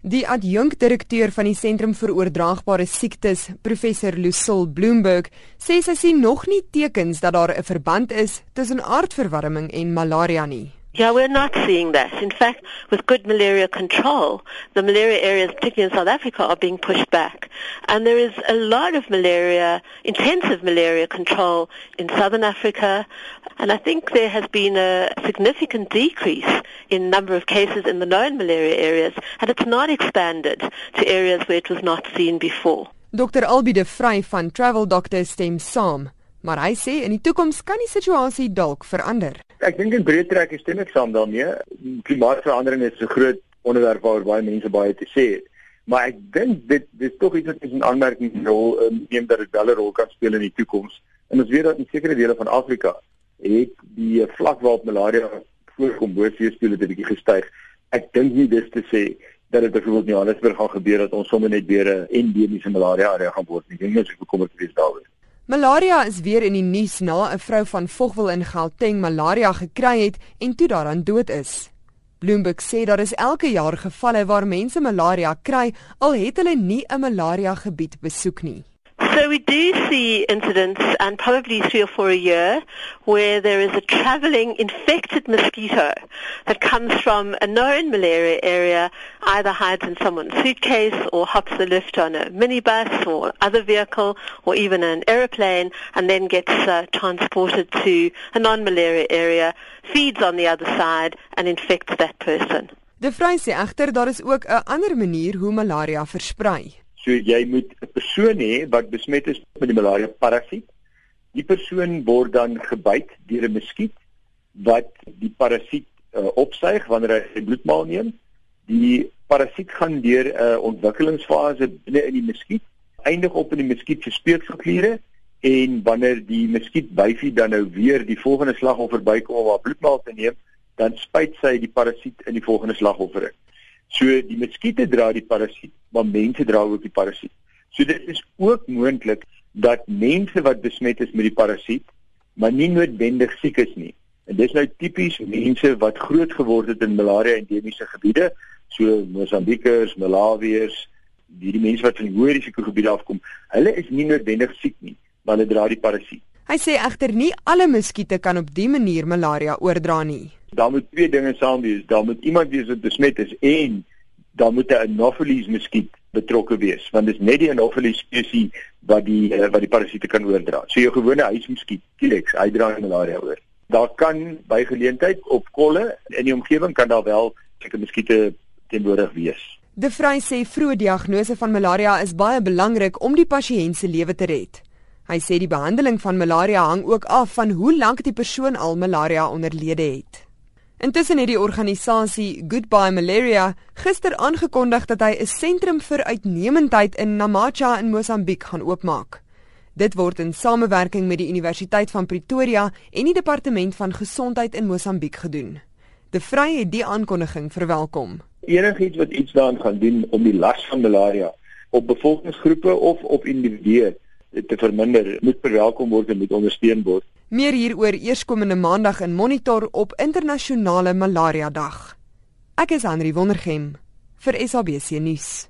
Die adjunkdirekteur van die Sentrum vir Oordraagbare Siektes, professor Lucille Bloomberg, sê sy sien nog nie tekens dat daar 'n verband is tussen aardverwarming en malaria nie. Yeah, we're not seeing that. In fact, with good malaria control, the malaria areas, particularly in South Africa, are being pushed back. And there is a lot of malaria, intensive malaria control in Southern Africa. And I think there has been a significant decrease in number of cases in the known malaria areas, and it's not expanded to areas where it was not seen before. Dr. Albie de Vry van Travel Doctors stem saam. Maar hy sê in die toekoms kan die situasie dalk verander. Ek dink in breë trek stem ek saam daarmee. Klimaatsverandering is 'n groot onderwerp waar baie mense baie te sê het. Maar ek dink dit dis tog iets wat ons in aanmerking rol um, neem dat dit wel 'n rol kan speel in die toekoms. En ons weet dat in sekere dele van Afrika het die vlak waarop malaria voorkom bo seespieël 'n bietjie gestyg. Ek dink nie dis te sê dat dit byvoorbeeld in Johannesburg gaan gebeur dat ons sommer net weer 'n endemiese malaria area gaan word nie. Ek dink nie ons is bekommerd wees daaroor. Malaria is weer in die nuus na 'n vrou van Vogwel in Gauteng malaria gekry het en toe daaraan dood is. Bloomberg sê daar is elke jaar gevalle waar mense malaria kry al het hulle nie 'n malaria gebied besoek nie. So we do see incidents, and probably three or four a year, where there is a travelling infected mosquito that comes from a known malaria area, either hides in someone's suitcase or hops the lift on a minibus or other vehicle or even an aeroplane and then gets uh, transported to a non-malaria area, feeds on the other side and infects that person. De Vry sê egter daar is ook 'n ander manier hoe malaria versprei. So jy moet 'n persoon hê wat besmet is met die malaria parasiet. Die persoon word dan gebyt deur 'n muskiet wat die parasiet uh, opsuig wanneer hy sy bloedmaal neem. Die parasiet gaan deur 'n uh, ontwikkelingsfase binne in die muskiet, eindig op in die muskiet se speekselkliere en wanneer die muskiet byfie dan nou weer die volgende slagoffer bykom om haar bloedmaal te neem, dan spuit sy die parasiet in die volgende slagoffer in. So die muskiete dra die parasiet, maar mense dra ook die parasiet. So dit is ook moontlik dat mense wat besmet is met die parasiet, maar nie noodwendig siek is nie. En dis nou tipies mense wat groot geword het in malaria endemiese gebiede, so Mosambikers, Malawiërs, die die mense wat van hoë risiko gebiede afkom, hulle is nie noodwendig siek nie, maar hulle dra die parasiet. Hy sê egter nie alle muskiete kan op dië manier malaria oordra nie daar moet twee dinge saam wees. Daar moet iemand wees wat besmet is en dan moet 'n Anopheles muskiet betrokke wees, want dit is net die Anopheles spesies wat die uh, wat die parasiete kan oordra. So jou gewone huismuskiet, Kilex, hy dra malaria oor. Daar kan by geleentheid op kolle in die omgewing kan daar wel seker muskiete teenwoordig wees. De Vry sê vroeë diagnose van malaria is baie belangrik om die pasiënt se lewe te red. Hy sê die behandeling van malaria hang ook af van hoe lank die persoon al malaria onderlede het. Intussen het die organisasie Goodbye Malaria gister aangekondig dat hy 'n sentrum vir uitnemendheid in Namacha in Mosambiek gaan oopmaak. Dit word in samewerking met die Universiteit van Pretoria en die Departement van Gesondheid in Mosambiek gedoen. De Vry het die aankondiging verwelkom. Enigiets wat iets daaraan gaan doen om die las van malaria op bevolkingsgroepe of op individue te verminder, moet verwelkom word en moet ondersteun word. Meer hieroor eerskomende maandag in Monitor op internasionale malaria dag. Ek is Henri Wondergem vir SABC nuus.